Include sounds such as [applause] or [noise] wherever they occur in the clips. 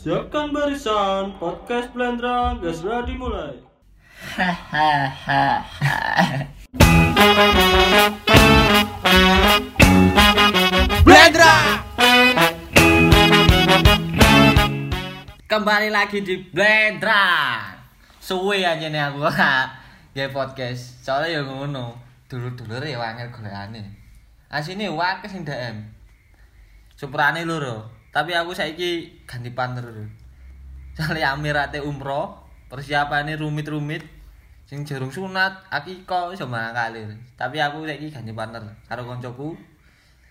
Siapkan barisan, podcast Blendrang, gas ready mulai. [laughs] Blendra. Kembali lagi di Blendra. Suwe aja nih aku [laughs] ya podcast. Soalnya ya ngono. Dulu-dulu ya wangel golekane. Asine wae sing DM. Suprane loro. Tapi aku saiki ganti partner. Soalnya amirate umroh, persiapannya rumit-rumit. Sing jarung sunat, akiko iso mangkali. Tapi aku saiki ganti partner karo koncoku.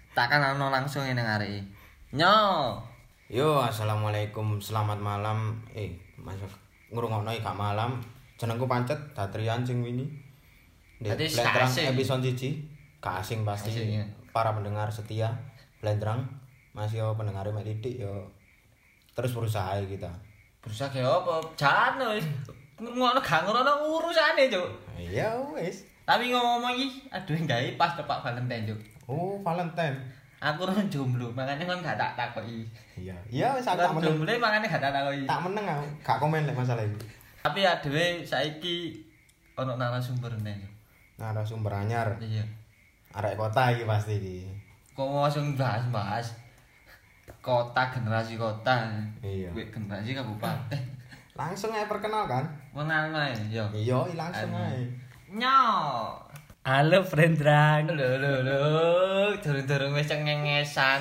takkan ano langsung ini ngari nyo Yo, assalamualaikum, selamat malam. Eh, masuk ngrungokno gak malam. Jenengku pancet Datrian sing wingi. Di Berarti Blendrang kasing. episode 1. Gak asing pasti. Asing, ya. Para pendengar setia Blendrang masih yo pendengar mek titik yo terus berusaha kita. berusaha kayak apa jalan wis ngono gak ngono urusane cuk Iya wis. tapi ngomong iki aduh gawe pas tepak Valentine cuk Oh, Valentine. aku ron jomblo makanya kan gak tak takoki Iya. Iya wis aku tak jomblo makanya gak tak takoki Tak meneng aku. Gak komen lek masalah ini. tapi adewe saiki ono narasumber nih. Narasumber anyar. iya Arek kota iki pasti iki. kok langsung bahas-bahas kota generasi kota Iya. Gue generasi kabupaten [laughs] Langsung aja perkenalkan. menang ae yo Iya, langsung Anu. aja. nyo Halo Brendrang, Lho lho lho, durung-durung wis cengengesan.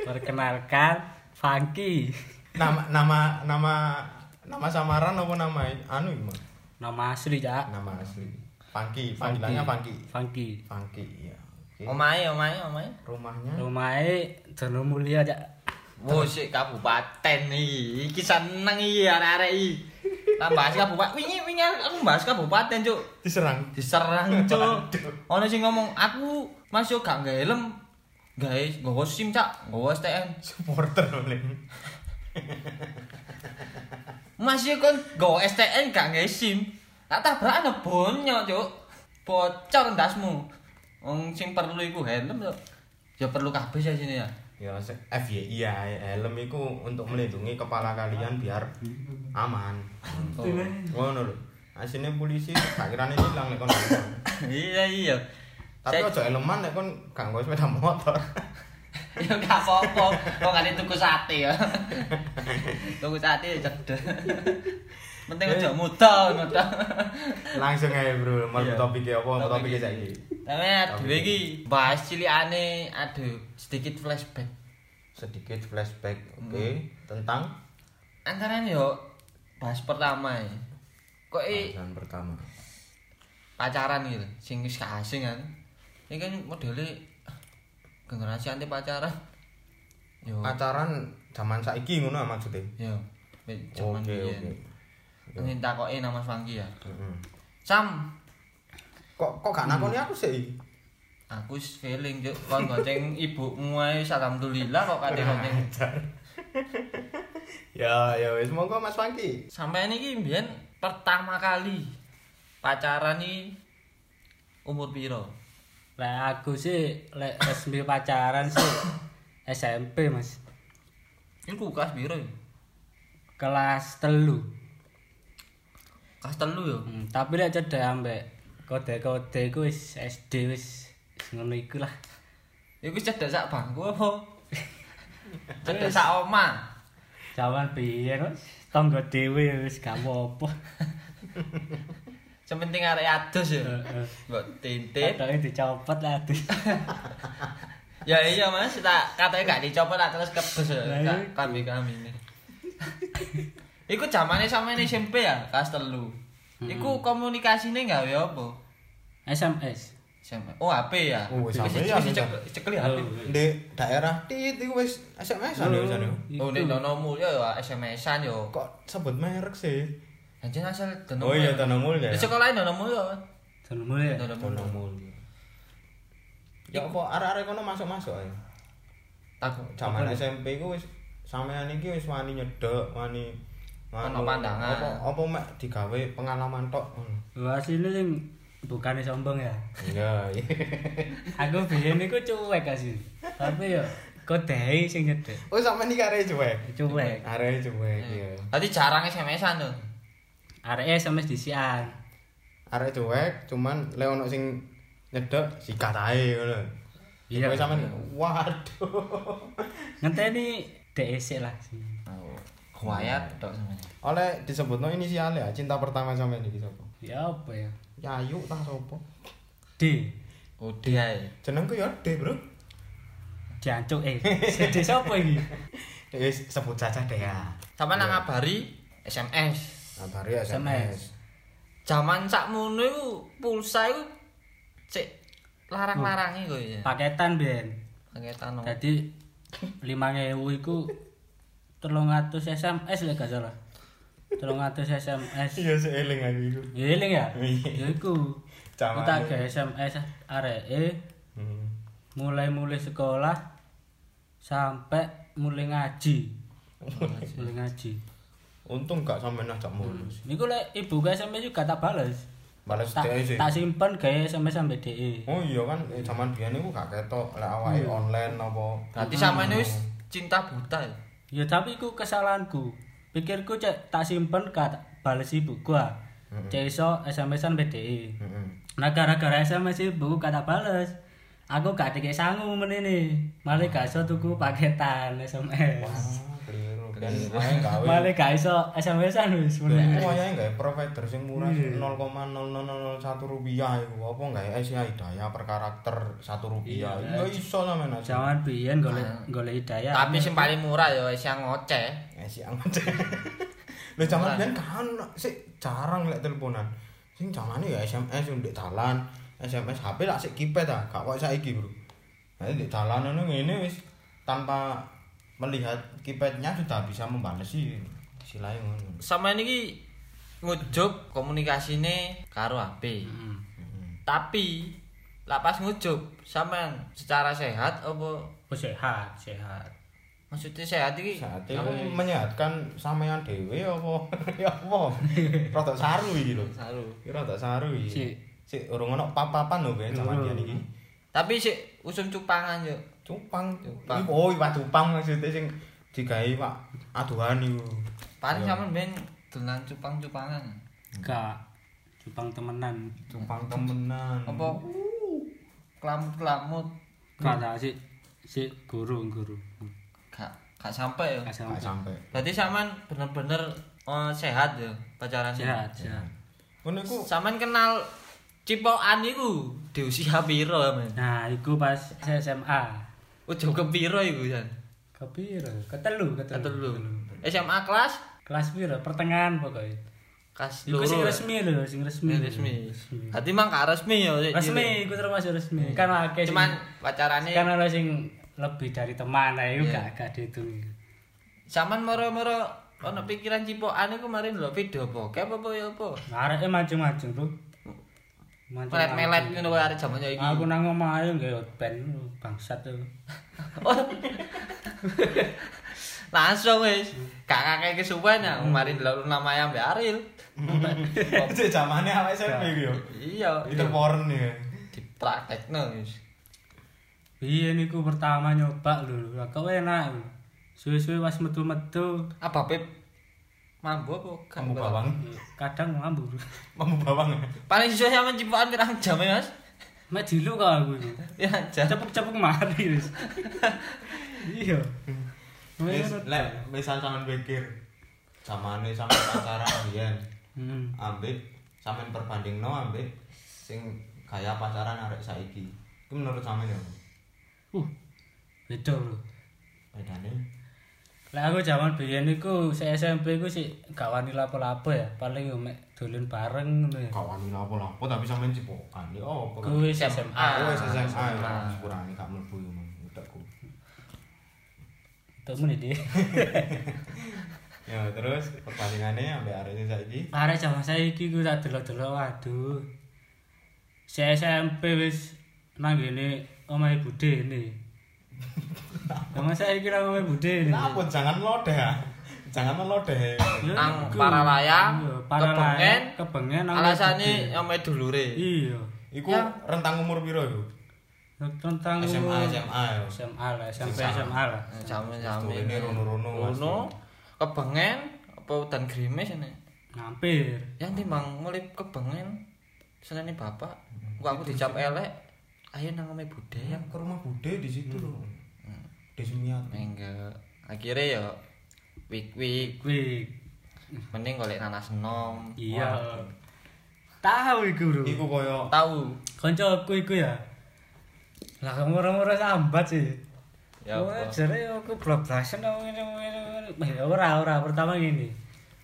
perkenalkan Funky. nama nama nama nama samaran apa nama anu ini Mak? Nama asli ya. nama asli Funky panggilannya Funky Funky. Funky ya Oke. Omahe, omahe, omahe. rumahnya Rumahnya Dono Mulia ya. Wo sik kabupaten iki. Iki seneng iki arek-arek iki. Lah bahas kabupaten. Wingi wingi aku bahas kabupaten, Cuk. diserang Diserang, Cuk. Ono sing ngomong, "Aku masih gak nggae helm." Gawe nggawa SIM, Cak. Nggawa STN. supporter oleh Masih kon nggawa STN gak nggae SIM. Tak tabrakan bonyok, Cuk. Bocor ndasmu. Wong sing perlu iku helm, Cuk. Ya perlu kabeh ya sini ya. Ya FYI ya helm itu untuk melindungi kepala kalian biar aman. Oh. ngono lho. Aslinya polisi gak kirane hilang nek kon [laughs] iya iya. Tapi aja helman nek kon gak nggawa sepeda motor. [laughs] Ya gak apa-apa. Kok gak tuku sate ya? [laughs] Tuku sate ya cedek penting aja muda ngono ta. langsung aja bro. Mau Iya. topiknya apa? Topik iki. saiki? Tapi dhewe iki bahas cilikane aduh sedikit flashback. Sedikit flashback oke. Hmm. tentang? Antara yo bahas pertama ya kok i bahasan pertama. Pacaran gitu sing wis asing kan. Ini kan modelnya generasi anti pacaran. Yo. Pacaran zaman saiki ngono maksudnya? Yo zaman oke oke Ini takoke nama Funky ya. Mm-mm. Sam, kok kok gak nakoni aku sih aku wis feeling juk kon gonceng ibumu ae alhamdulillah kok kate gonceng. [laughs] ya ya wis monggo Mas Fangki Sampai ini mbiyen pertama kali pacaran nih umur piro? Lah aku sih lek resmi pacaran sih [coughs] SMP Mas. Iku kelas piro? Kelas telu. Kelas telu ya. Hmm, tapi lek cedek ambek kode-kode iku wis SD wis ngono iku lah. Iku cedek sak bangku apa? [laughs] Cedek sak oma. Jaman biyen wis tangga dhewe wis gak apa-apa. [laughs] Sementing arek adus ya. Heeh. Mbok tintit. Katoke dicopot lah adus. [laughs] Ya iya Mas, tak katanya gak dicopot tak terus kebes ya. Lah, kami kami ini. Iku zamane sampe SMP ya, kelas telu. Iku komunikasine gawe apa? SMS. SMP. Oh, HP ya. Oh, Wis wis ya, wis bisa. cek- cekel ya HP. di daerah tit iku wis SMS-an ya Oh, nek dono mulya ya SMS-an yo. kok sebut merek sih Anjen asal dono. oh iya mulya. Dono Mulya Di sekolah dono mulya. kan? Dono mulai. Dono Dono mulya. Mulya ya apa arek-arek kono masuk-masuk ae Takut zaman SMP ku wis sampean iki wis wani nyedek wani Ono pandangan. apa apa mek digawe pengalaman tok ngono Wah sini sing bukannya sombong ya. iya [laughs] Aku biyen iku cuek asli. Tapi yo Kodhe sing nyedek. Oh sampean iki arek cuek. Cuek. Arek cuek iya. Berarti jarang SMS-an tuh. Areke SMS disian. Arek cuek cuman le ono sing nyedek sikat ae ngono. Iya. Iya sampean waduh. [laughs] Ngenteni DSC lah sing. Oh. Kuayat tok sebenarnya. Oleh disebutno inisial ya cinta pertama sampean iki sapa? Ya apa ya? Yayu tah sapa? D. Oh, dia. ya. Jenengku ya D, Bro. Jancuk eh. Sedih sapa iki? [laughs] Eh sebut saja deh ya. Sama nang Iya. ngabari SMS. Ngabari SMS. Zaman sakmono iku pulsa iku cek larang-larange kok ya. Paketan ben. Paketan no. Dadi 5000 iku 300 SMS lek gak salah. 300 SMS. Iya seeling aku iku. Eling ya? Iya. Ya iku. Jamane. Kita ge SMS areke Hmm. mulai-mulai sekolah sampai mulai ngaji. mulai ngaji. Untung gak sampe ajak mulus. Niku lek ibu ke SMS juga tak bales. Balas Tak, DE sih. tak simpen gawe SMS sampai DE. Oh iya kan eh, zaman biyen iku gak ketok lek awake online apa. Berarti sama ini wis cinta buta ya. Ya tapi iku kesalahanku. Pikirku cek tak simpen gak tak bales ibu gua. Cek iso SMS-an BDE. Heeh. Nah gara-gara SMS ibu gak tak bales. Aku gak dikek sangu menene. Malah gak iso tuku paketan SMS. Keliru. Dan wae gawe. [laughs] Malah gak iso SMS-an wis meneh. iku wayahe gawe provider sing murah 0,0001 rupiah iku apa gawe Asia Hidayah per karakter 1 rupiah. Ya iso sampean aja. Jaman biyen golek golek hidayah. Tapi sing paling murah ya yang ngoceh. Asia aja. Lho zaman biyen kan sik jarang lek teleponan. Sing zamane ya SMS ndek dalan, SMS HP lak sik kipet ta, gak kok saiki, Bro. Nah, ndek dalan ngono ngene wis tanpa melihat kipetnya sudah bisa membalesi istilahnya ngono. Sama ini ki ngujuk komunikasine karo HP. Hmm. Tapi lah pas ngujuk sampean secara sehat apa Oh, sehat, sehat. maksudnya sehat iki Saat itu menyehatkan sampean dhewe apa [laughs] ya apa? Rada saru iki lho. saru. Iki rada saru iki. Sik. Sik urung ono pap-papan lho ben iki. Tapi sik usum cupangan yo. Cupang. Cupang. Iki oh iwak cupang maksudnya sing digawe Pak aduhan iku. Paling sampean ben dolan cupang-cupangan. Gak cupang temenan. Cupang temenan. Apa kelamut-kelamut Gak tak sih si guru guru. gak gak sampai ya. Gak Gak sampai. sampai. Berarti sampean bener-bener eh, sehat ya pacaran? Sehat, sehat. Ngono iku Sampean kenal cipokan iku di usia piro men? Nah, iku pas SMA. Ujo ke piro iku Jan? Kepiro? Ketelu, ketelu. Ketelu. SMA kelas Kelas piro? Pertengahan pokoknya. kelas Iku sing loro. resmi lho, sing resmi. Resmi. resmi. Berarti mang gak resmi ya. Resmi, iku termasuk resmi. Kan akeh Cuman pacarane kan ada sing lebih dari teman, nah iku gak gak dihitung. Saman moro-moro ono pikiran cipokan iku mari lho video bokep apa ya apa? Areke macem-macem, Bro. Melet-melet ngono wae arek jaman iki. Aku nang omah ae nggawe band bangsat tuh. [laughs] Oh. Langsung wis. Gak kakek kesuwen ya, mari lho nama yang Mbak Aril. Cek zamane [laughs] awake SMP iku yo. Iya. Itu porn ya. Dipraktekno wis. Iya niku pertama nyoba lho, kok enak. Suwe-suwe pas metu-metu, Apa Pip? Mambu apa? Mambu? bawang. kadang ngambur. Kamu bawang. Paling suwe sama cipokan pirang jam ya, Mas? Mek dilu kok aku iku. Ya jam. Cepuk-cepuk mari wis. Iya. Wis Ngono lek misal sampean pikir zamane sampe pacaran biyen Hmm. ambek sampean perbandingno ambek sing gaya pacaran arek saiki. Iku menurut sampean ya. Uh. Beda, Bro. Bedane Lah aku zaman biyen iku SMP iku sih gak wani lapo-lapo ya, paling yo mek dolen bareng ngono ya. gak wani lapo-lapo tapi sampean cipokan. Ya opo? Kuwi SMA. Wis SMA. SMA. Sepurane gak mlebu ngono. Utekku. Temen iki. [laughs] Ya terus perbandingannya ambek arek sing saiki. Arek zaman saiki ku tak delok-delok waduh. Si SMP wis nang ngene omahe Bude ini. Saiki nang omahe Bude ini. Kenapa jangan lodeh ya? Jangan melodeh. Ya, Nang Iya, Paralayang, Kebengen, kebengen Alasane Bude. yang main dulure. Iya. Iku rentang umur piro iku? tentang SMA SMA. SMA lah, SMP. SMA lah. Jame-jame. Ini rono-rono Mas. Rono. Kebengen apa udan grimis ini. Hampir. Yang timbang mulai kebengen senene bapak. Kok aku dicap elek. Ayo nang ome budaya. Yang ke rumah Bude di situ loh. Desa Miati. Enggak. Akhirnya ya wik-wik Kuwi mending golek nanas enom. iya. Tahu iku, Bro. Iku koyo Tahu. Kancaku iku ya. Lah kok murah-murah sambat sih. Ya Oh, jare aku blablasan apa ngene ngene. Ya ora ora pertama ngene.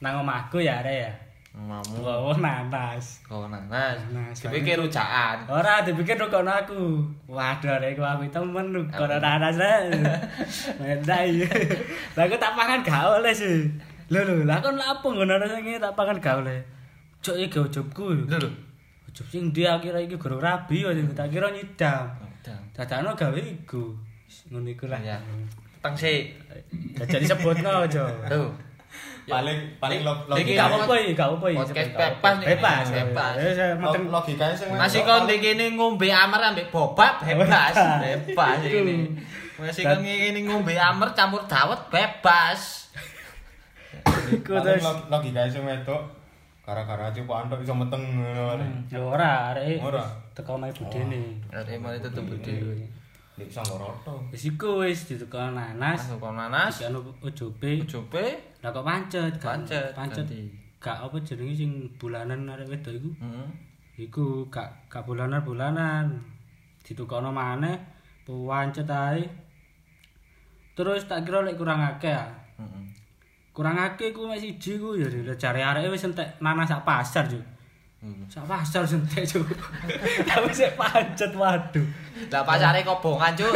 Nang omahku ya are ya. Mamu. Wow, nanas. Kau nanas. Nanas. Dipikir rujaan. Ora dipikir rukun aku. Waduh arek aku temen lu kono nanas. [laughs] Mendai. Lah aku tak pangan gak oleh sih. Lho lho, lah kon ngono nanas iki tak pangan gak oleh. Cuk iki ujubku. Lho lho. Ujub sing dia kira iki guru rabi ya sing tak kira nyidam. Udah. Dadakno gawe iku. Ngono iku lah. Ya. Teng sik. Jadi sebutno aja. Tuh. paling paling lo iki gak apa-apa iki gak apa-apa bebas bebas bebas. logikane sing masih kon dikene ngombe amer ambek bobak bebas bebas. iki masih kon ngene ngombe amer campur dawet bebas. Iku terus. logikane sing metu gara-gara aja kok antuk iso meteng ngono hmm, ya ora arek e ora? tekan nang budene oh, arek mari tetep budene Nek sang loro. Wis iku wis ditukar nanas. Ditukar nanas. Iki ujobe. Ujobe. Lah kok pancet? Pancet, pancet. Gak apa jenenge sing bulanan arek wedok iku. Heeh. Iku gak gak bulanan-bulanan. Ditukono maneh, pancet ae. Terus tak kira lek kurang akeh ya. Heeh. Kurang akeh ku mek siji ku ya lho jare areke wis entek nanas sak pasar, Juk. Hmm. Sak pasar wis entek, Juk. Tapi [laughs] sik pancet waduh. Lah pasare kobongan, Cuk.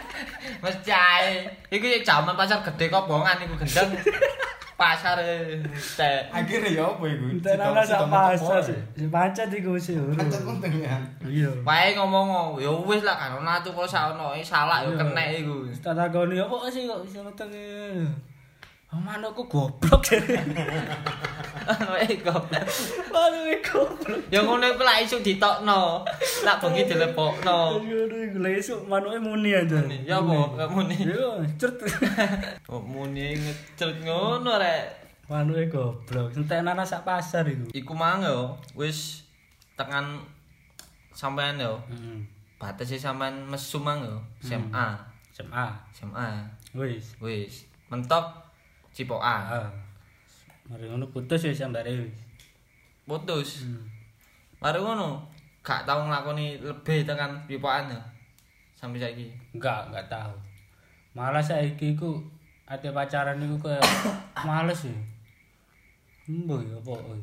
[laughs] Mas cae. Iku jaman pasar gede kobongan iku gendeng. [laughs] Pasar teh. Akhirnya ya apa iku? Entek nanas sak pasar. Sik pancet iku sih. Pancet penting ya. Iya. Wae ngomong ya wis lah kan ana tuh kok saono salah ya kenek iku. Tak takoni apa sih kok iso meteng. Oh, manukku goblok. [laughs] Wae goblok. Aduh, goblok. Ya ngono iku lak iso ditokno. Lak bengi dilepokno. Aduh, lesuk manuke muni aja. Ya apa? Gak muni. Yo, cert. Oh muni ngecret ngono rek. Manuke goblok. Entek nanas sak pasar iku. Iku mang yo wis tekan sampean yo. Heeh. Batas sampean mesum mang yo. SMA. SMA. SMA. Wis. Wis mentok cipokan. Ah. Mari ngono putus wis ambare wis. Putus. Hmm. Mari ngono. Gak tau nglakoni lebih tekan cipokan yo. Sampai saiki. Enggak, enggak tahu. Malah saiki iku ate pacaran iku kayak [coughs] males ya. Mbah ya apa. oi.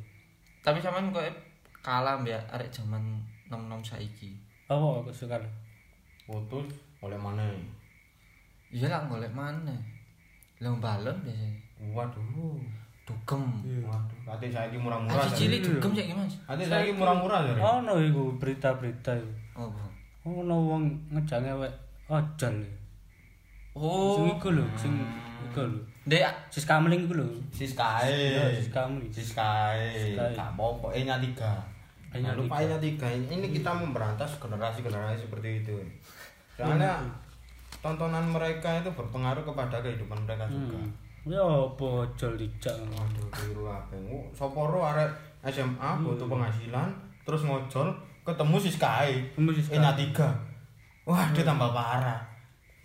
Tapi sampean kok kalah mbak arek zaman nom-nom saiki. Apa aku suka. Putus oleh mana? Iya lah golek mana? Lah balon biasanya. Waduh. Dugem. Waduh, ate saiki murah-murah. Aji Jar. cilik dugem saiki Mas. Ate saiki murah-murah jar. Ono iku berita-berita iku. Oh. Bu. Ono wong ngejange wek ojol. Sing Oh. iku lho, sing iku lho. Dek Sis kamling iku lho. Siskae. Iya, sis kamling. Siskae. Siskae. Gak apa-apa, E-nya tiga. E-nya Nah, lupa. E-nya tiga. Ini kita memberantas generasi-generasi seperti itu. Soalnya tontonan mereka itu berpengaruh kepada kehidupan mereka juga. Hmm. Ya apa ojol dijak. Waduh, apa? Ngu, Sopo ro arek SMA butuh penghasilan, terus ngojol, ketemu Siskae. Ketemu Siskae. E-nya tiga. Wah, dia tambah parah.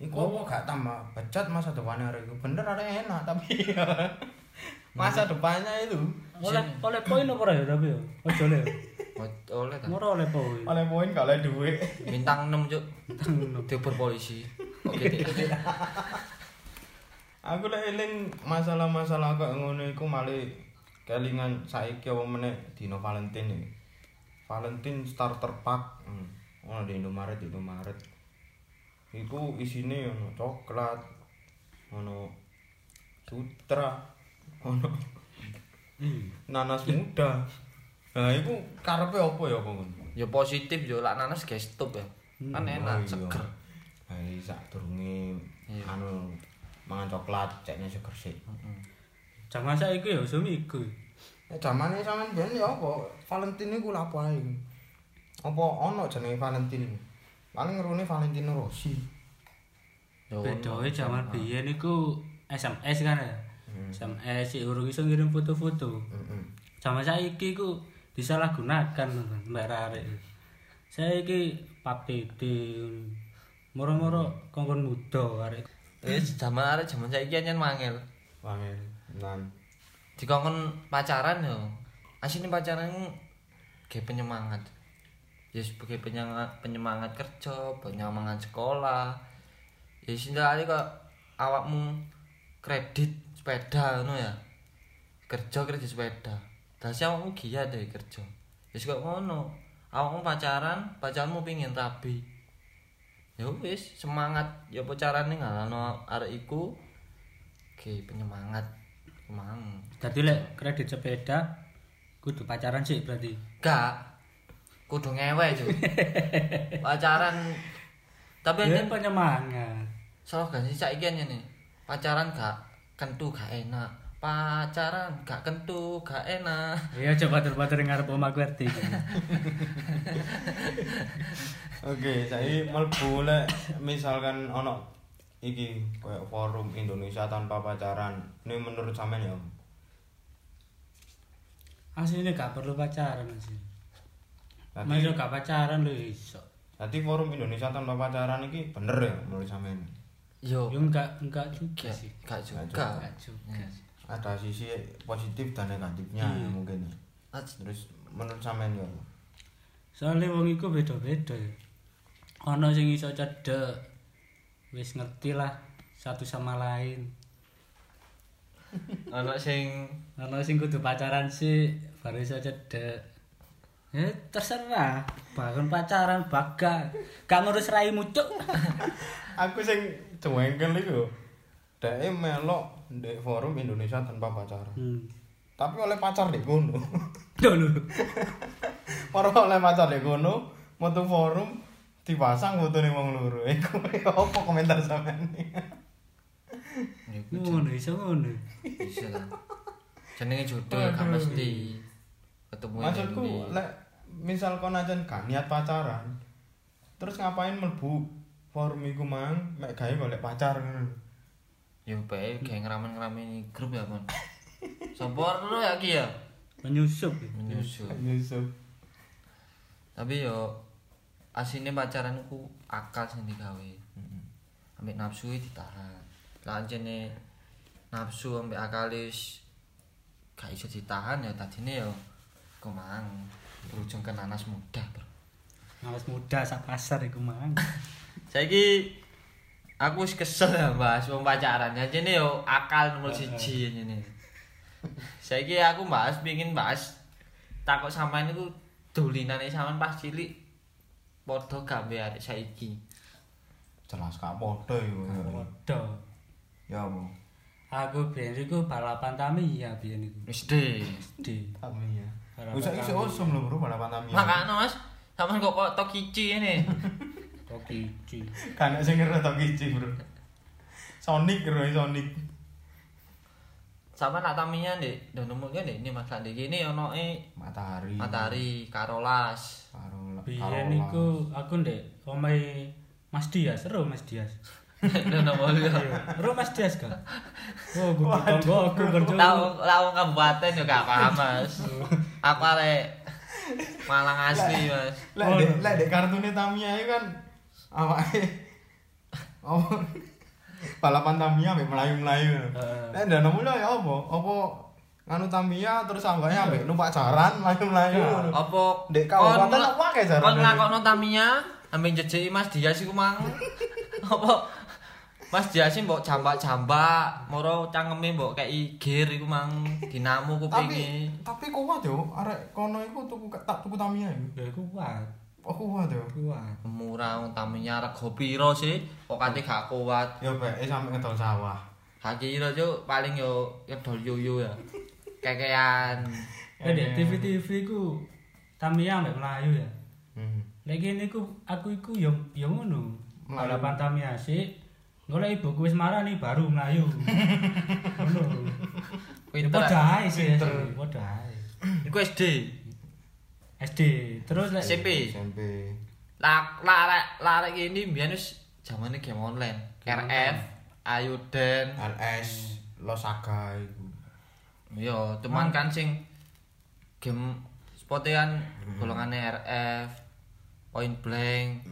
Iku apa gak tambah pecat masa depannya arek iku. Bener arek enak tapi [laughs] masa depannya itu Oleh oleh poin apa ya tapi ya? Ojol ya. oleh. Ora oleh poin. oleh poin gak oleh duit. Bintang 6, Cuk. Dioper polisi. [laughs] Oke. [laughs] Aku lek eling masalah-masalah kok ngono iku malah kelingan saiki apa meneh dino Valentine iki. Valentine starter pack. Hmm. Ono di Indomaret, Indomaret. Iku isine ono coklat, ono sutra, ono nanas muda. Nah, iku karepe apa ya ngono? Ya positif yo lak nanas guys stop ya. Kan enak, Oh, iya. seger. Hai sak durunge Iya. anu mangan coklat ceknya seger sih. Jangan saiki ya sumi iku. Ya zamane sampean biyen ya apa? Valentine iku lha apa ae? Apa ono jenenge Valentine? Paling ngerune Valentino Rossi. Yo, Bedoe ono. zaman biyen iku SMS kan ya. SMS sih urung iso ngirim foto-foto. Heeh. Zaman saiki ku disalahgunakan mbak arek. Saiki pap tete. Moro-moro kongkon muda arek. Wis zaman arek zaman saiki anyen mangel. Wangel. Nan. Dikongkon pacaran yo. Asine pacaran kayak penyemangat. Ya sebagai penyemangat, penyemangat kerja, penyemangat sekolah. Ya sindali kok awakmu kredit sepeda ngono ya. Kerja kredit sepeda. Dasi awakmu giat deh kerja. Wis kok ngono. Awakmu pacaran, pacarmu pingin rabi. Ya wis, semangat ya pacarane ngalano arek iku Oke, penyemangat. Kemang. Dadi lek kredit sepeda kudu pacaran sih berarti. Gak. Kudu ngewe, Cuk. [laughs] Pacaran tapi Ya penyemangat. slogan sih saiki anjen nih. Pacaran gak kentu gak enak. Pacaran gak kentu gak enak. Iya coba batur-batur ngarep omah ngerti. Oke, saya lek misalkan ono iki koyo forum Indonesia tanpa pacaran. Ini menurut sampean ya? Asline gak perlu pacaran sih. Masuk gak pacaran lho iso. tadi forum Indonesia tanpa pacaran iki bener ya menurut sampean? Yo, Yo enggak enggak juga gak, sih. gak juga. Enggak juga. Ada sisi positif dan negatifnya Iya. mungkin. Terus menurut sampean ya? Soalnya wong iku beda-beda ya. Ana sing iso cedek. Wis ngerti lah satu sama lain. [laughs] Ono sing Ana sing kudu pacaran sih baru iso cedek. Ya terserah, bahkan pacaran baga, gak ngurus raimu cuk. [laughs] Aku sing cengengkel iku. Dhek melok di forum Indonesia tanpa pacaran. Hmm. Tapi oleh pacar di kono. Lho lho. Ora oleh pacar di kono, metu forum dipasang fotone wong loro. Iku apa komentar sampean? ya Ngono iso ngono. bisa lah. Jenenge jodoh gak mesti ketemu Maksudku lek misal kon aja gak niat pacaran. Terus ngapain mlebu forum iku mang mek gawe golek pacar ngono. Yo bae kayak ngeramen-ngeramen grup ya, Mon. [laughs] Sopor lu ya ki ya. Menyusup. Menyusul. Yusuf. Tapi yo asine pacaran ku akal sing digawe. Ambek nafsu iki ditahan. Lah anjene nafsu ambek akal wis gak iso ditahan ya tadine yo kemang berujung ke nanas muda, Bro. Ngawas muda sak pasar iku mang. [laughs] Saiki aku wis kesel ya bahas wong pacaran. Anjene yo akal nomor siji anjene. Saiki aku bahas pengin bahas takut sampean niku dolinane sampean pas cilik padha gak mbek arek saiki. Jelas gak padha iku. Padha. Ya apa? Aku biyen iku balapan Tamiya biyen iku. De. Di. Tamiya. Saiki Tamiya. osum lho bro balapan Tamiya. Makane Mas, sampean kok kok tokici ini. Tokici. Kan sing ngira Tokichi, Bro. Sonic karo Sonic. Sampean nak taminya ndek nemu kan ini Mas Andi kene ono e Matahari. Matahari Karolas. Karo Biyen iku aku ndek omahe Mas Dias, seru Mas Dias. [laughs] Nemu yo. Seru Mas Dias gak? Oh, gue tonggo aku kerja. Tahu tahu kabupaten yo gak paham Mas. Aku arek Malang asli Mas. Lek Oh. dek lek dek kartune Tamiya itu kan apa balapan Tamiya ambek melayu-melayu. Lek ndak lho ya apa? Apa nganu Tamiya terus awake ambek numpak jaran melayu-melayu. Apa Dek kabupaten apa kae jaran? Kon ngakokno Tamiya ambek jejeki Mas Dias iku mang. [laughs] Apa Mas Dias mbok jambak-jambak, moro cangkeme mbok kei gear iku mang dinamo kupinge. Tapi tapi kuat yo, arek kono iku tuku tak tuku Tamiya iku. Ya kuat, Oh kuat yo. kuat. Murah wong Tamiya rego piro sih? Kok kate gak kuat. Yo beke sampe ngedol sawah. Hak kira cuk paling yo kedol yoyo ya. Kekean. [laughs] Eh, di TV-TV ku Tamiya mbek Melayu ya. Hmm. Lagi ini ku aku iku yo yo ngono. Balapan Tamiya sih. Golek ibuku wis marani baru Melayu. [laughs] Ngono. Ya Pinter. padha ae sih, Pinter. padha ae. Iku SD. SD, terus lek SMP. SMP. Lah larek larek ini mbiyen wis zamane game online. RF, Ayuden. LS Losaga iku. Yo, cuman kan sing game spotean golongane RF, Point Blank.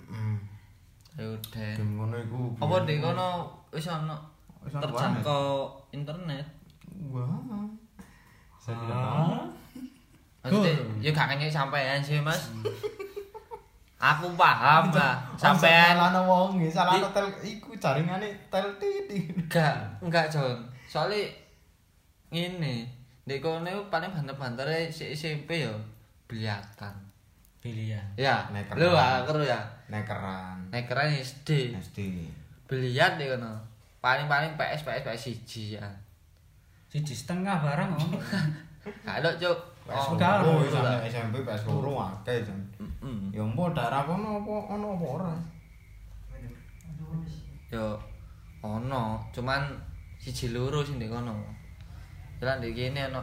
Ayuden. Game ngono iku. Apa ndek kono wis ana terjangkau internet. Wah. Saya tidak tahu. Ah. Maksudnya, ya gak kayaknya sampean sih mas Aku paham lah Sampean salah wong, salah Di- tel iku jaringane tel titik. Enggak, enggak John Soalnya Ini Di kono paling banter-banter si SMP ya Biliatan Pilihan. Ya, Nekeran. lu aku ya Nekeran. Nekeran SD SD. Biliat di kono Paling-paling PS, PS, PS siji ya Siji setengah barang. [laughs] Gak ada cuk PS Oh, loro iya. sampe SMP PS loro akeh jan. Ya mbok daerah kono apa ono apa ora? Yo ono, cuman siji loro sing ndek kono. Jalan ndek kene ono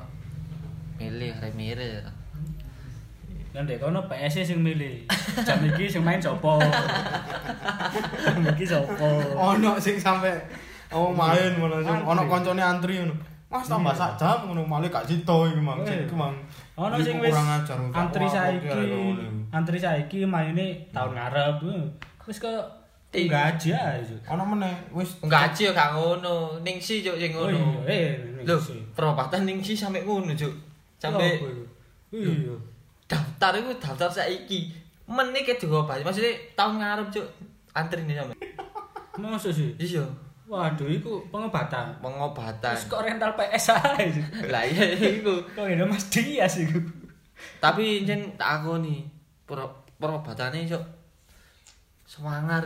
milih remire. Kan dek kono PS sing milih. Jam iki sing main sopo? Jam iki sopo? Ono sing sampe oh main ngono sing Antri. ono koncone antri ngono. Mas tambah sak jam ngono malah gak cito iki mang. Iku mang. Ono sing wis antri saiki. Antri saiki maine tahun hmm. ngarep. Eh. Wis kok gaji ya itu. Ono meneh wis gaji yo gak ngono. Ning si juk sing ngono. Oh, eh, lho, perobatan ning si sampe ngono juk. Sampe daftar iku daftar saiki. Menike diobati. Maksudnya tahun ngarep juk antrine sampe. Mosok sih. Iya. Waduh, iku pengobatan. pengobatan. Terus kok rental PS aja. Lah iya iku. Kok ini Mas Dias iku. Tapi jen tak akoni per perobatane iso semangar.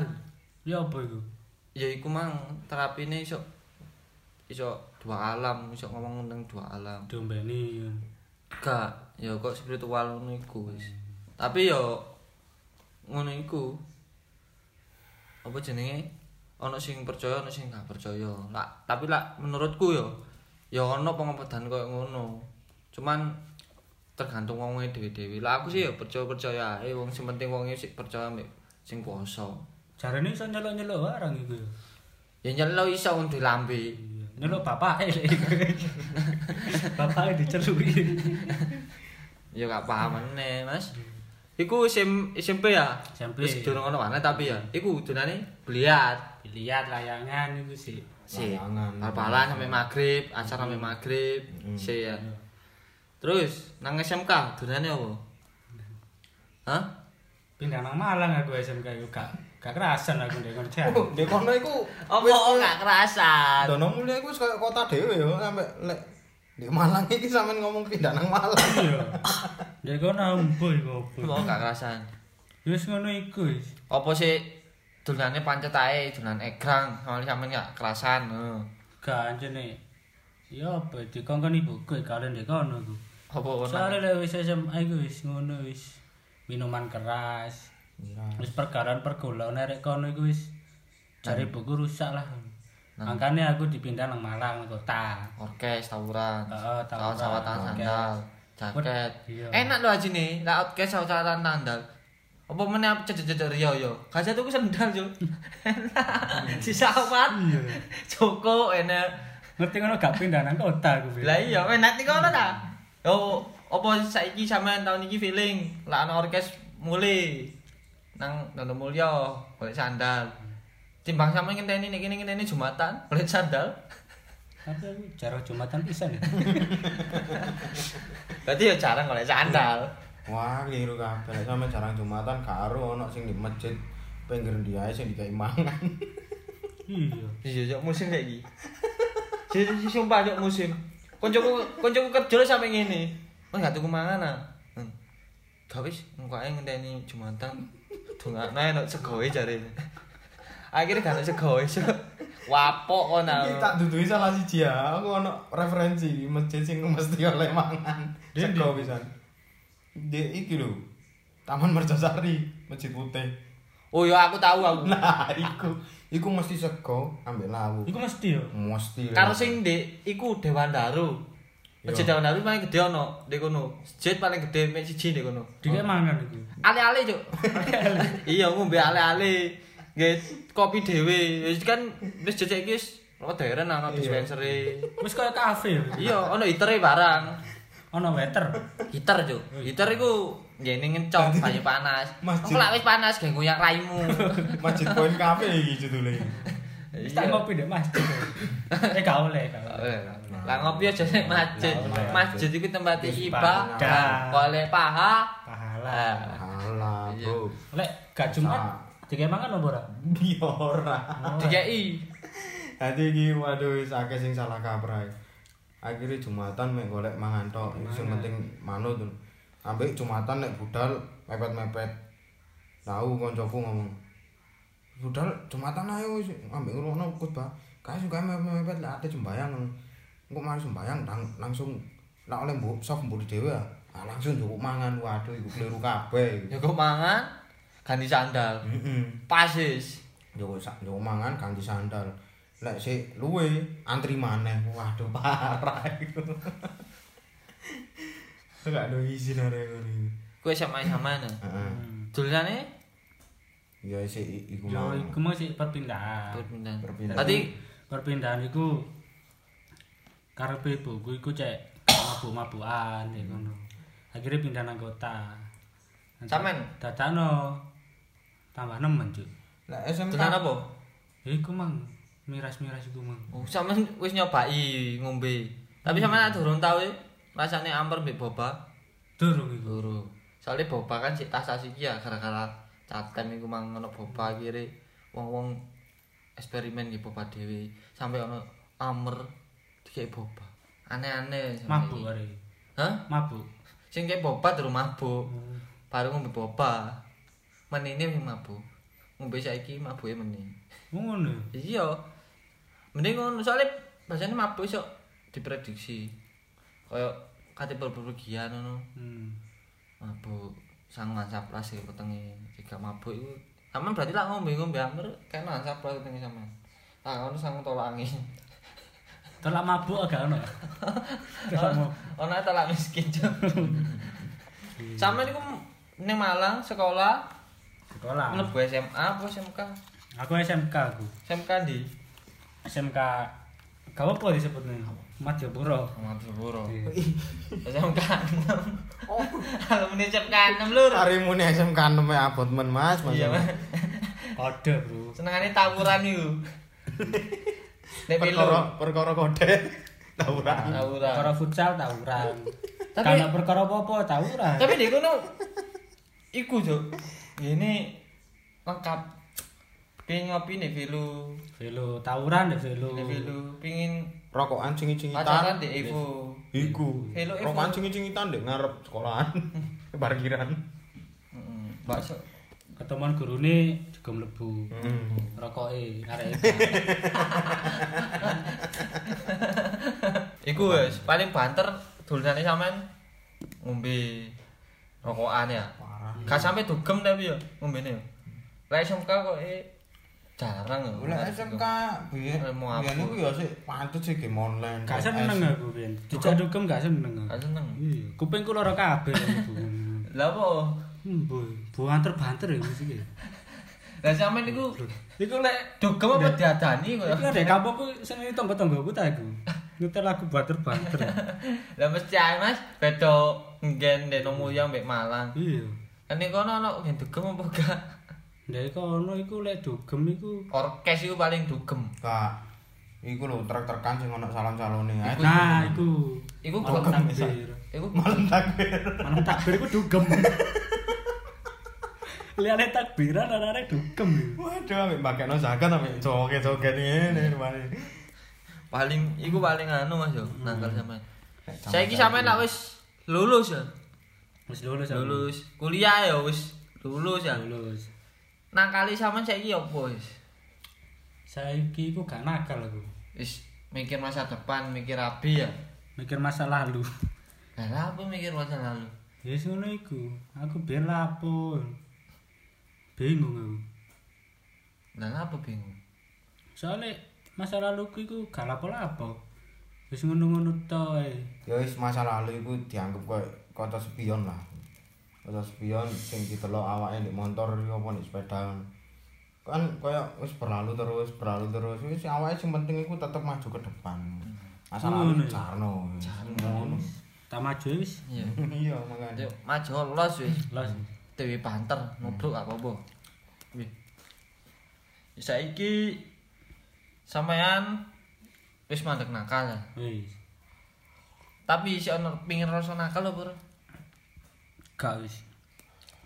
Ya apa iku? Ya iku mang terapine iso iso dua alam, iso ngomong tentang dua alam. Diombeni. Gak, ya kok spiritual ngono iku wis. Tapi yo ngono iku. Apa jenenge? Ana sing percaya, ana sing gak percaya. Lah, tapi lah menurutku yo ya ana pengobatan koyo ngono. Cuman tergantung wonge dhewe-dhewe. Lah aku sih ya percaya-percaya ae wong sing penting wonge sik percaya mbek sing kuwasa. Jarane iso nyeluk-nyeluk barang iku. Ya nyelo iso wong lambe. Nyeluk bapake lek iku. [laughs] Bapake diceluki. Ya gak paham meneh, Mas. Iku SM, SMP ya? SMP. Wis durung ono mana tapi ya. Iku dunane biliat. Lihat layangan iku sih. Si. Bal-balan sampai maghrib, acara sampai maghrib. Si ya. Terus nang SMK dunane apa? Hah? Pindah nang Malang aku SMK iku gak gak kerasan aku ndek jan. Oh, di kono iku Apa gak kerasan? Dono mulya iku wis koyo kota dhewe yo sampe lek di Malang iki sampean ngomong pindah nang Malang. [laughs] Iya. Ndek kono ambo iku Kok opo. gak kerasan? Wis ngono iku. Apa sih dunane pancet ae, dunan egrang, soalnya sampean gak kerasan. heeh. Gak anjene. Ya apa dikongkon ibuku kalian ndek kono iku. Apa ngono? Soale lek wis SMA iku wis ngono wis. Minuman keras. Wis pergaulan pergaulan arek kono iku wis cari buku rusak lah. Makanya aku dipindah nang Malang kota. Orkes tawuran. Heeh, tawuran, Sawat-sawatan sandal, jaket. Iya. Enak loh aja nih, lah orkes sawat-sawatan sandal. Apa meneh apa cedek-cedek Rio yo. Gajah tuku sandal yo. [laughs] Enak. Si sawat. Iya. Joko enak. Ngerti ngono gak pindah nang kota aku. Bil. Lah iya, enak nih kono ta. Yo, apa saiki sampean tahun iki feeling lah ana orkes mulai nang Dono Mulya golek sandal. Timbang sampean ngenteni nek kene ngenteni Jumatan golek sandal. Tapi aku jarang Jumatan pisan ya. [laughs] Berarti ya jarang golek sandal. Wah, keliru kabeh. Lek sampe jarang Jumatan karo ono sing di masjid pinggir dia sing dikai mangan. Iya. Iya, yo musim kayak. Si, si sumpah yo musim. Koncoku koncoku kerja sampe ngene. Mas gak tuku mangan ah. Hmm. Gak wis, engko ae ngenteni Jumatan. Dongakno enak segoe jarene. Akhirnya gak segoe. Wapok kono. Iki tak dudui salah siji ya. Aku ono referensi di masjid sing mesti oleh mangan. Sego pisan. Di iki lho. Taman Mercosari, Masjid Putih. Oh ya aku tahu aku. Nah, iku iku mesti sego ambek lawu. Iku mesti yo. Mesti. Karo sing ndek iku Dewan Daru. Masjid Daun Nabi paling gede ono di kono. Masjid paling gede mek siji di kono. Dike mangan iku. Ale-ale, Cuk. [laughs] Iya, ngombe ale-ale. Nggih, kopi dhewe. Wis kan wis jejek iki wis modern ana dispenser. Wis kaya kafe. Iya, ono hitere barang. Ono waiter. Heater, Cuk. Heater iku ngene ngencok banyu panas. [laughs] Masjid. Kok wis panas gak ngoyak raimu. [laughs] Masjid Point Cafe iki judule. [laughs] Wis tak ngopi ndek masjid. Eh gak oleh, gak oleh. Eh, Lah ngopi aja nek masjid. Masjid iku tempat ibadah. Oleh paha. Pahala. Alah, Bro. Lek gak Jumat, dike mangan opo ora? Iya ora. Dikei. Dadi iki waduh akeh sing salah kaprah. Akhirnya Jumatan mek golek mangan tok. Sing penting manut. Ambek Jumatan nek budal mepet-mepet. Tahu koncoku ngomong. Budal Jumatan ayo wis ambek ngono khotbah. Kae suka mepet-mepet lek ate sembayang. Engko mari sembayang lang, langsung lak oleh mbok sok mbok dhewe. Ah langsung cukup mangan. Waduh iku kleru kabeh. Ya kok mangan ganti sandal. Heeh. Pasis. Sak joko mangan ganti sandal. Lek sik luwe antri maneh. Waduh parah iku. Enggak ada izin arek ngono. Kowe sama sama nah. Heeh. Dolane Ya sik iku Yo mau. iku mau sih perpindahan. perpindahan. Perpindahan. Tadi perpindahan iku karepe ibuku iku cek mabuk-mabukan ya ngono. Akhirnya pindah nang kota. Sampean? Dadakno tambah nemen, Cuk. Lek SMK dolan apa? Ya iku mang miras-miras iku mang. Oh, sampean wis nyobai ngombe. Tapi sampean durung tau e rasane amper mbek boba. Durung iku. Guru. Soalnya boba kan sik tas iki ya gara-gara catem iku mang ono boba akhire wong-wong eksperimen nggih boba dhewe sampai ono amer dikek boba. Aneh-aneh. Mabuk are. Hah? Mabuk. Sing kek boba durung mabuk. Hmm. Baru ngombe boba. Menine mabuk. Ngombe saiki mabuke meneh. Ngono. Iya. Mending ngono soalnya bahasane mabuk iso diprediksi. Kaya kate berpergian ngono. Hmm. Mabuk sang mansaplas iki petenge tiga mabuk iku. Sampeyan berarti lak ngombe-ngombe amer kena mansaplas petenge sampean. Ah ngono sang tolak angin. [laughs] Tolak mabuk agak ono. Mabuk. [laughs] Ono tolak miskin. Cuk. [laughs] Sampeyan iku ning Malang sekolah Sekolah. mlebu SMA apa SMK? Aku SMK aku. SMK di SMK gak apa disebutnya Madiopuro. Madura. Iya. SMK 6. Oh, alumni SMK 6 lur. Harimu nih SMK 6 e abot men Mas. Mas. Iya, Mas. Kode, Bro. Senengane tawuran iku. Nek pilu. Perkara perkara kode. Tawuran. Tawuran. Perkara futsal tawuran. Tapi- Karena perkara apa-apa tawuran. Tapi di kono iku, Cuk. Ini lengkap. Pingin ngopi nih Velu. velo tawuran deh velo. Nih Velu pingin Rokokan pacaran cingit-cingitan. di Evo. Iku. Hello, Evo. Rokokan cingit-cingitan dek ngarep sekolahan. [laughs] Parkiran. Heeh. Bakso. Ketemuan gurune juga mlebu. Hmm. Rokoke arek [laughs] Iku wis paling banter dolanane sampean ngombe rokokan ya. Parah. Gak sampe dugem tapi ya ngombene ya. Lah SMK kok eh jarang ya. Oleh SMK biyen biyen apa? iku ya sik pantut sih game online. Gak seneng aku ben. Dijak dugem gak seneng. aku. Gak seneng. Iya, kupingku lara kabeh. Bu. [laughs] Lah apa? Hmm, bu, bu banter-banter ya ya. Lah sampean iku Iku lek dugem apa diadani kok ya? Iku dek kampungku sing tonggo-tonggoku ta iku. Nyetel lagu banter-banter. [laughs] Lah mesti ae Mas beda nggen dek Mulya mbek Malang. Iya. Kan ning kono ana nggen dugem apa gak? Dari kono iku lek dugem iku Orkes iku paling dugem. Kak. Iku lho trek-trekan sing ono salon-salone. Nah, iku Iku malam dugem. takbir. Iku Malam takbir. [laughs] Malam takbir iku dugem. [laughs] Liane takbiran arek dugem. iku. Waduh, ambek mbakekno zakat ambek joget-joget ngene rupane. paling iku paling anu Mas yo nangkal sampean. Saiki sampean lak wis lulus ya. Wis lulus. Lulus kuliah ya wis lulus ya. Lulus. Nangkali sampean saiki opo wis? Saiki iku gak nakal aku. Wis mikir masa depan, mikir abi ya. Mikir masa lalu. Lah apa mikir masa lalu? Ya wis ngono iku. Aku biyen lapo. Bingung aku. Lah apa bingung? Soalnya masa laluku iku gak lapo-lapo. Wis ngono-ngono tok ae. Ya wis masa lalu iku dianggap koyo kota spion lah. Kota spion sing ditelok awake ndek motor iku apa ndek sepeda. Kan koyo wis berlalu terus, berlalu terus. Wis awake sing penting iku tetep maju ke depan. Masa lalu Ngono ya? jarno. Jarno. Tak maju wis. Iya. Iya. Yuk maju los wis. Los. Dewi banter, nubruk apa apa. Wih. Saiki sampean wis mandek nakal ya. Wis. Tapi si ono pingin rasa nakal lho, Bro. Gak wis.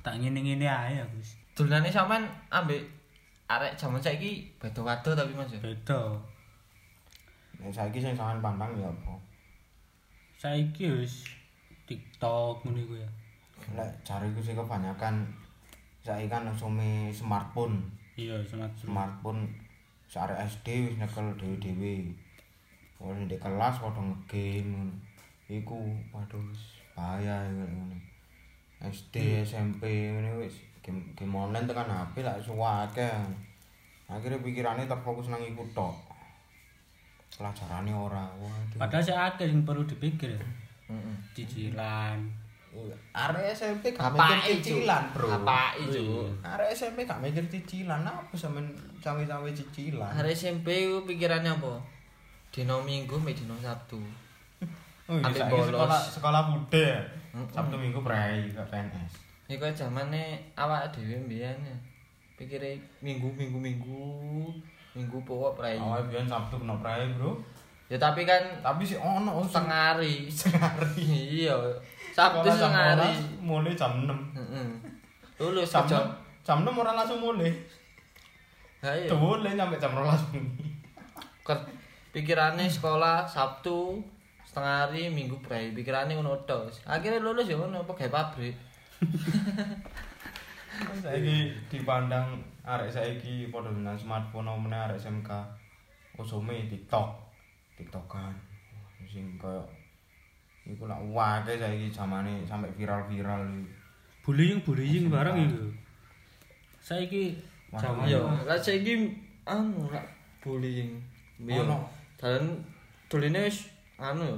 Tak ngene-ngene ae aku wis. Dolanane sampean ambek arek jaman saiki beda wado tapi Mas. ya? Beda. Nek saiki sing sampean pandang ya apa? Saiki wis TikTok ngono iku ya. Lek jariku sih kebanyakan saiki kan usume smartphone. Iya, semat smartphone sarek SD wis nyekel dhewe-dhewe. Wong di kelas padha ngegame ngono. Iku waduh bahaya ngono. SD, SMP ngene wis game game online tekan HP lak suwake. Akhirnya pikirannya terfokus nang iku tok. Pelajarane ora. Waduh. Padahal sih akeh sing perlu dipikir ya. Heeh. Cicilan. Arek SMP gak Apa mikir cicilan, Bro. Apa itu? Arek SMP gak mikir cicilan, apa sampean cawe-cawe cicilan? Hari SMP ku pikirannya apa? Dino Minggu, me dino Sabtu. Oh, iya, sekolah sekolah bude. Sabtu Minggu prai ke PNS. Iku zamane awak dhewe mbiyen. Pikire minggu minggu minggu minggu pokok prai. Awal biyen Sabtu kena prai, Bro. Ya tapi kan Tapi sih ono oh, setengah hari. setengah hari. Iya. Sabtu hari. 12, mulai jam 6. Heeh. Lulus Jam jam. 6, jam 6 ora langsung mulai. Ha iya. Mulai sampai jam 12 bengi. Pikirannya sekolah Sabtu setengah hari minggu prai. Pikirannya ngono tok. Akhirnya lulus ya ngono apa pabrik. [laughs] Saiki dipandang arek saiki padha dengan smartphone meneh arek SMK. Usume TikTok. TikTokan. Sing koyo iku lak wae saiki zamane sampai viral-viral iki. Bullying bullying bareng iku. Saiki Waduh. zaman Iya, lah saiki anu lak bullying. Ono. Dan doline wis anu ya.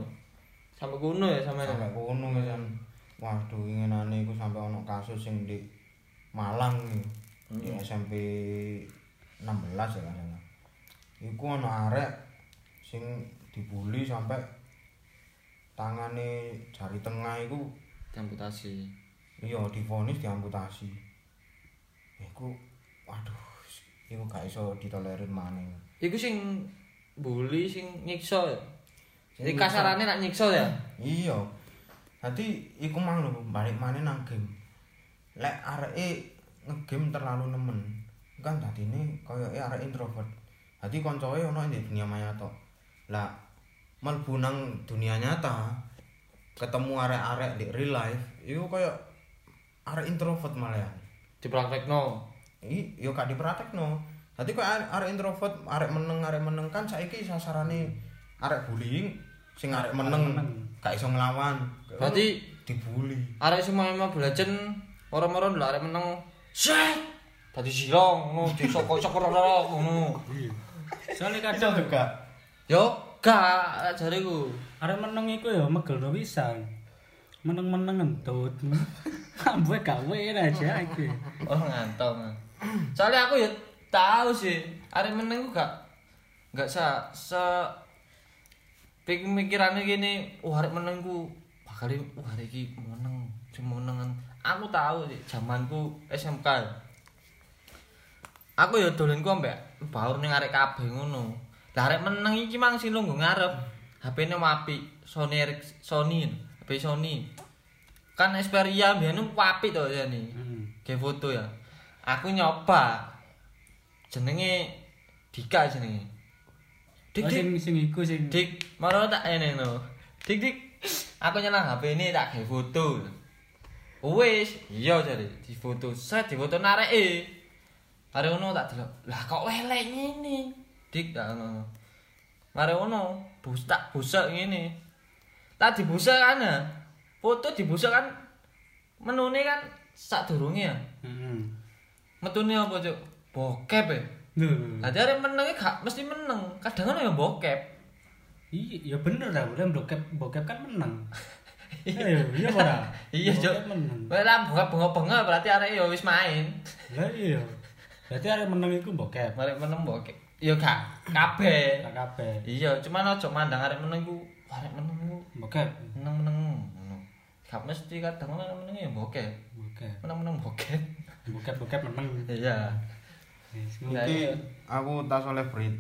Sampai kuno ya sampe. sampai kono kan waduh inginane iku sampai ono kasus sing di Malang nih di SMP 16 ya kan iku ono arek sing dibully sampai tangane jari tengah iku Amputasi. iya divonis diamputasi iku waduh iku gak iso ditolerir maneh Iku sing bully sing nyiksa ya. Jadi kasarannya nak nyiksa ya. iya. Dadi iku mang lho balik maneh nang game. Lek areke ngegame terlalu nemen kan dadine koyo arek introvert. Dadi koncoe ono ing dunia maya tok. Lah mlebu nang dunia nyata ketemu arek-arek di real life iku koyo arek introvert malah. Dipraktekno. i yo gak dipraktekno. Dadi kok arek arek introvert arek meneng arek meneng kan saiki sasarane arek bullying sing arek meneng meneng. gak iso nglawan Berarti dibully arek semua emang belajar orang-orang dulu arek menang. Set. Tadi silong ngono disokok-sokok ngono. Soale iso kadang juga Yo gak jariku. arek meneng iku ya megelno pisan. Meneng-meneng entut. [laughs] Ambek gawe aja iki. Oh ngantong. Soalnya aku ya tahu sih, arek meneng ku gak gak sa se pikirannya gini, wah arek meneng ku bakal wah arek iki meneng, sing menengan. Aku tahu sih zamanku SMK. Aku ya dolen ku ambek baur ning arek kabeh ngono. Lah arek meneng iki mang sing lungguh ngarep. HP-ne apik, Sony Sony, HP Sony. Kan Xperia biyen apik to ya nih. Hmm. Kayak foto ya. Aku nyoba. Jenenge Dika jenenge. Dik dik sing iku sing dik, malah tak ene no. Dik dik. Aku nyelang HP ini tak gawe foto. Wis, iya jare di foto. Set di foto nareke. Mari ngono tak delok. Lah kok welek ngene. Dik tak ngono. Mari ngono, bus tak busak ngene. Tak dibusak kan. Foto dibusak kan menune kan sak durunge ya. Heeh. Metune apa, Cuk? Bokep ya. Lho. Lah arek menenge gak mesti meneng. Kadang kan ya bokep. Iya, ya bener lah, udah bokep bokep kan menang. [laughs] Ayo, iya ora? Iya, Cuk. Bokep menang. Kowe lah bunga-bunga berarti arek ya wis main. Lah iya. Berarti arek menang iku bokep. Arek meneng mbok ya gak kabeh. Gak kabeh. Iya, cuman aja mandang arek meneng iku arek meneng iku Bokep. meneng-meneng ngono. Gak mesti kadang meneng meneng ya bokeh. Bokep. Meneng-meneng bokeh. Bokep-bokep menang. Iya. Wis, Nah, Iki iya. aku tas oleh berita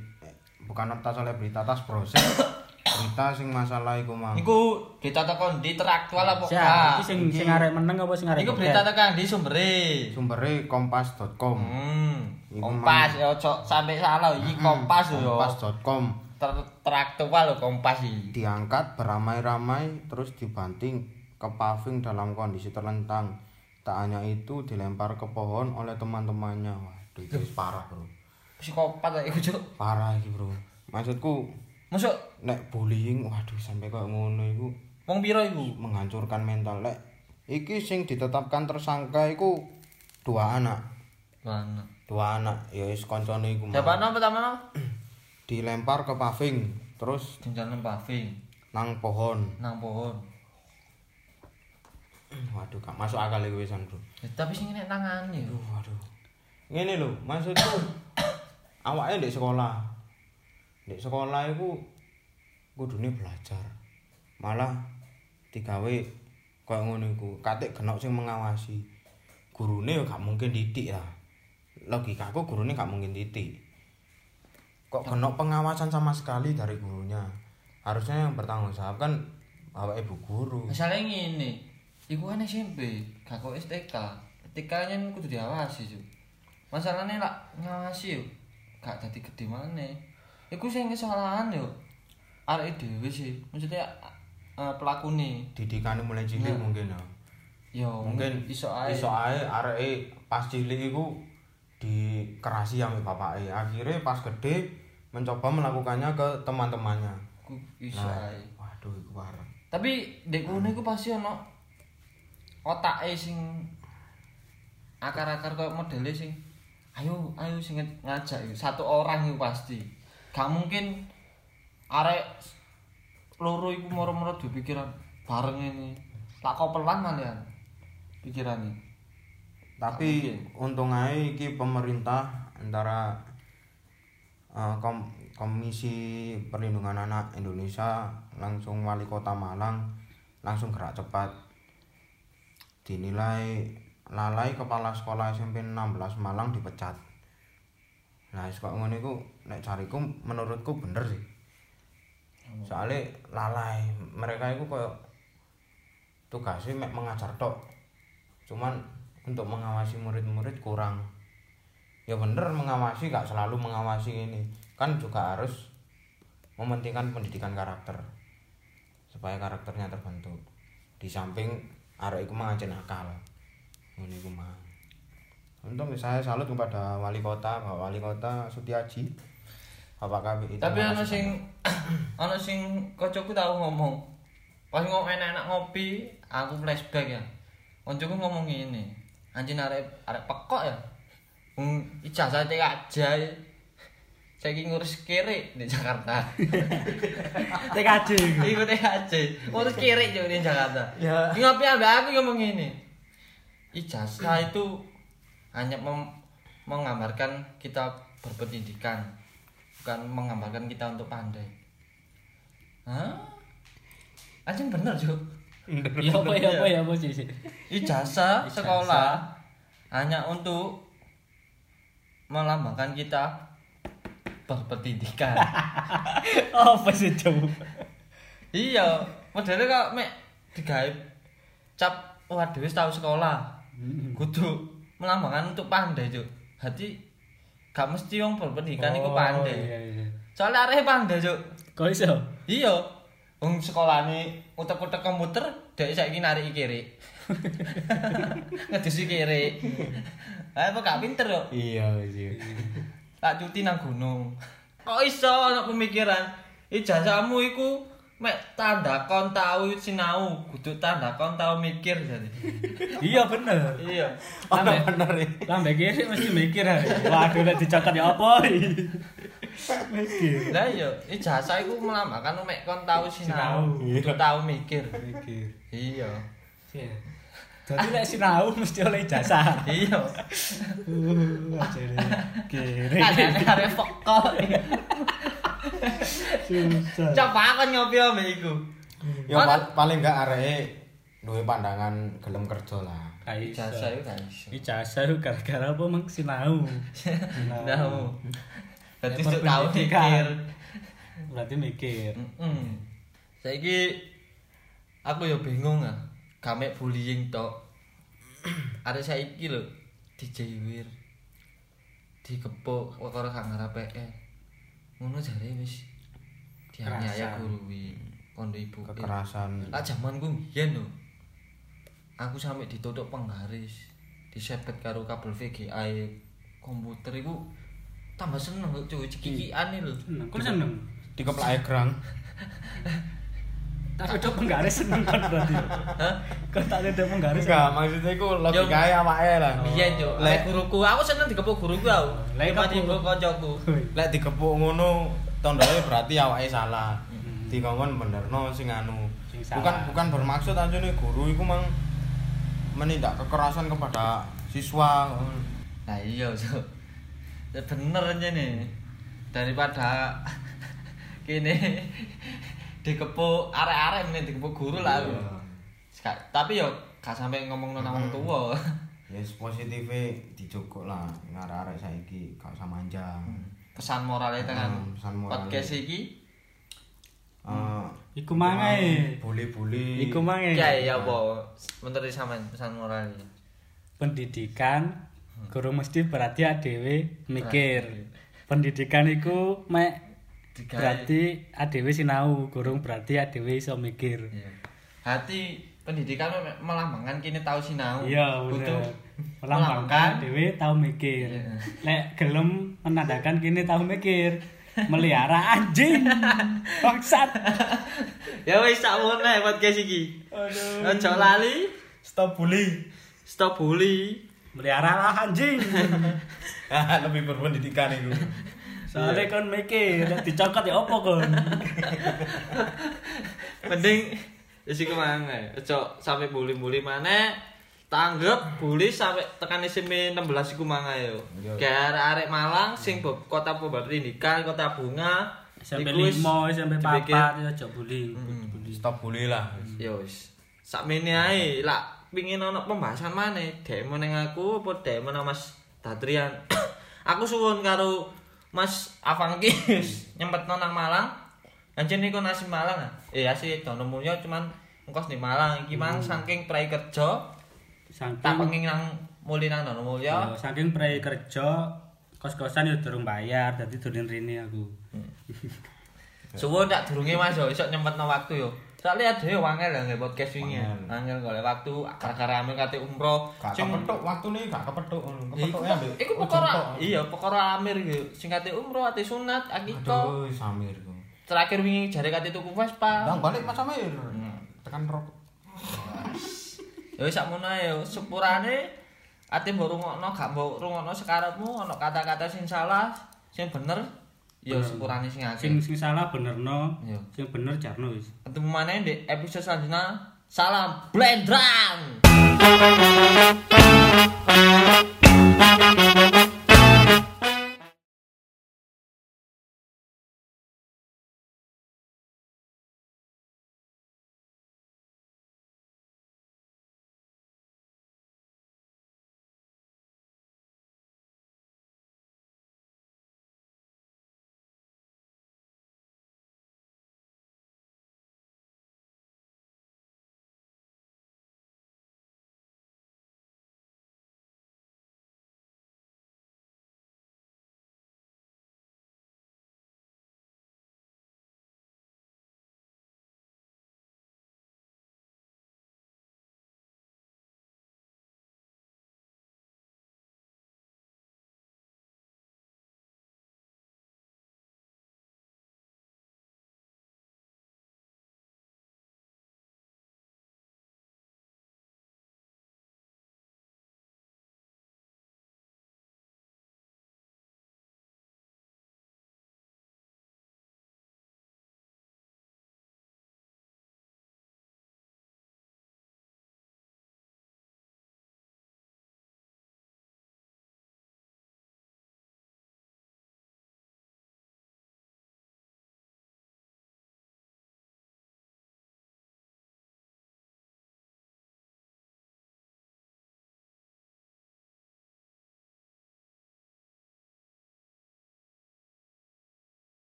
bukan tas oleh berita tas proses berita sing masalah iku mau Iku berita tekan di teraktual apa gak? iki sing sing arek menang apa sing arek Iku berita tekan di sumbere. sumbernya kompas.com Hmm. Kompas ya ojo sampai salah iki Kompas yo. kompas.com Ter teraktual lho Kompas iki. diangkat beramai-ramai terus dibanting ke paving dalam kondisi terlentang tak hanya itu dilempar ke pohon oleh teman-temannya wis parah bro Psikopat lah iku, Cuk. parah iki bro maksudku Masuk nek bullying waduh sampai kayak ngono iku wong piro iku? menghancurkan mental lek iki sing ditetapkan tersangka iku dua anak Mana? dua anak ya wis koncone iku nama pertama? [clears throat] dilempar ke paving terus Jalan paving nang pohon nang pohon. [clears throat] waduh gak masuk akal iku wisan bro Ya, tapi sing nek tangane lho. aduh waduh ngene lho maksudku [coughs] awake di sekolah di sekolah iku kudune belajar malah digawe koyo ngono iku katik genok sing mengawasi gurune ya gak mungkin didik lah logikaku gurune gak mungkin didik kok genok pengawasan sama sekali dari gurunya harusnya yang bertanggung jawab kan bapak ibu guru Masalahnya ngene. Iku kan SMP, gak kok STK. STK nya kudu diawasi, Cuk. Masalahnya lah ngawasi yo. Gak dadi gede maneh. Iku sing kesalahan yo. Arek dhewe sih. Maksudnya uh, pelakune. didikane mulai cilik Nah. mungkin ya Yo mungkin iso ae. iso ae areke pas cilik iku dikerasi sama bapake akhirnya pas gede mencoba melakukannya ke teman-temannya Ku iso nah ae. waduh iku parah Tapi dek iku pasti ono otake sing akar-akar koyo modele sing ayo ayo sing ngajak iku. satu orang iku pasti. Gak mungkin arek loro iku moro-moro duwe pikiran bareng ini. Tak kopelan malian pikirane. tapi Oke. untung ae iki pemerintah antara eh, kom- Komisi Perlindungan Anak Indonesia langsung wali kota Malang langsung gerak cepat dinilai lalai kepala sekolah SMP 16 Malang dipecat. Nah kok ngono iku nek cariku menurutku bener sih. Soalnya lalai mereka itu kayak tugasnya mek mengajar tok. Cuman untuk mengawasi murid-murid kurang. Ya bener mengawasi gak selalu mengawasi ini. Kan juga harus mementingkan pendidikan karakter supaya karakternya terbentuk. Di samping arek iku mengajin akal ngono iku mah untung saya salut kepada wali kota Pak wali kota Sutiaji Bapak KPI Tapi Terima [coughs] ana sing ana sing kancaku tau ngomong. Pas ngomong enak-enak ngopi, aku flashback ya. Kancaku ngomong ngene. Anjing arek arek pekok ya. Wong ijazah teh aja. Saiki ngurus kere di Jakarta. [laughs] TKJ iku. Aja. Ngurus kere juga di Jakarta. Ya. Ngopi ambek aku ngomong ngene. Ijazah itu hanya mem- menggambarkan kita berpendidikan, bukan menggambarkan kita untuk pandai. Hah? Anjing bener, Cuk. Ya apa ya apa ya apa sih sih. Ijazah sekolah hanya untuk melambangkan kita berpendidikan. [laughs] Apa sih coba? iya, modelnya kok mek digawe cap waduh tau sekolah. Kudu melambangkan untuk pandai, Cuk. Hati gak mesti wong berpendidikan iku Oh, pandai. Iya iya. Soalnya arek pandai, Cuk. Kok iso? Iya. Wong sekolahane utek-utek komputer, dhek saiki narik kiri. [laughs] Ngedusi kiri. Apa gak pinter kok. iya sih Tak cuti nang gunung. Kok iso ana pemikiran ijazahmu iku mek tanda kon tau sinau, kudu tanda kon tau mikir jadi. [laughs] Iya bener. Iya. Lambe bener ya. lambe kiri mesti mikir ae. [laughs] Waduh nek dicokot ya apa? [laughs] Mikir. Lah iya, ijazah iku melambangkan mek kon tau sinau, kudu tau mikir. Mikir. Iya. Jadi nek sinau mesti oleh ijazah. [laughs] Iya. Uh, ajene. Kiri. Kadang-kadang pokok. Susah. Coba aku nyobi ambek iku. Ya pal- paling enggak areke duwe pandangan gelem kerja lah. Kayak Ijazah iku gak iso. Ijazah itu gara-gara apa mang sinau. Tahu. [laughs] Berarti sudah tahu mikir. Berarti mikir. Heeh. Saiki aku ya bingung ah. Gamek bullying tok. [clears throat] Arek saiki lho dijewir. Dikepuk perkara gak ngarepe. Ngono jare wis dianiaya guru wi kondo ibu. Kekerasan. Lah jamanku biyen lho. Aku sampe ditutup penggaris, disepet karo kabel VGA -e komputer iku tambah seneng cuy cekikian lho. Seneng. Kok seneng? Dikeplake grang. [laughs] Tak ada penggaris seneng kan berarti. Hah? Kok tak ada penggaris. Enggak, maksudnya iku logikae awake lah. Biyen yo, lek guruku, aku seneng dikepuk guruku aku. Lek kepuk. tiba kancaku. Lek dikepuk ngono tandane berarti awake salah. Dikongkon benerno sing anu. Bukan bukan bermaksud anjene guru iku mang menindak kekerasan kepada siswa. Nah iya, so. Ya bener aja nih. Daripada [laughs] kene dikepuk arek-arek meneh dikepuk guru lah aku. Tapi yo gak sampe ngomong nang wong tuwa. [laughs] Ya positifnya dijogok lah ngarek-arek saiki gak usah manja. Pesan moralnya dengan Hmm, pesan moralnya. podcast iki Eh, Iku mangae. bully-bully. Iku mangae. ya ya apa menurut sampean pesan moralnya. pendidikan guru mesti berarti adewe mikir. Pendidikan iku mek Digawe- berarti adewe sinau, gurung berarti adewe iso mikir. Iya. Hati pendidikan me- melambangkan kini tahu sinau. Iya, Butuh bener. Melambangkan dhewe tau mikir. Iya. Lek gelem menandakan kini tau mikir. Melihara anjing. [laughs] Bangsat. Ya wis sak meneh podcast iki. Aduh. Aja lali, Stop bully. stop bully. Melihara lah anjing. [laughs] [laughs] Lebih berpendidikan itu. Soalnya kon mikir, lek dicokot ya opo kon? [laughs] Mending wis iku maneh. Aja sampe bully-bully maneh. Tanggep bully sampe tekan SMP 16 iku mangae yo. Kayak arek-arek Malang sing bo- kota pendidikan, kota bunga. Limo, sampai dipikir, papat ya ojo. Mm. Bullying. Stop bully lah. Ya wis. Sakmene ae lak pingin ono pembahasan maneh, demo ning aku apa demo Mas Datrian. [coughs] aku suwun karo Mas Avangki [laughs] nyempetno nang Malang. Anjen niku nasi Malang ah. Eh asih dono mulya cuman engkos di Malang iki mang saking prai kerja tak Saking pengin nang muli nang dono mulya. Ya, saking pre kerja kos-kosan ya durung bayar, dadi dolen rene aku. [laughs] Suwun tak durunge Mas yo iso nyempetno waktu yo. Soalnya ada yo wangel lah nge podcast wingi. Angel golek waktu gara-gara ame kate umroh. Sing- kepethuk waktune gak kepethuk ngono. Ya, Iku, Kepethuknya ambek iku ujung perkara tok. iya perkara amir gitu. Sing kate umroh ate sunat akikah. Aduh, Samir ku. Terakhir wingi jare kate tuku Vespa. Bang balik Mas Samir. Hmm. Tekan rok. Ya wis sakmono ae yo. sepurane ate mbok rungokno gak mbok rungokno sekarepmu ana kata-kata sing salah, sing bener ya sepurane sing Sing akeh. sing salah benerno, Iya. sing bener jarno wis. Ketemu maneh di episode selanjutnya. Salam Blendrang.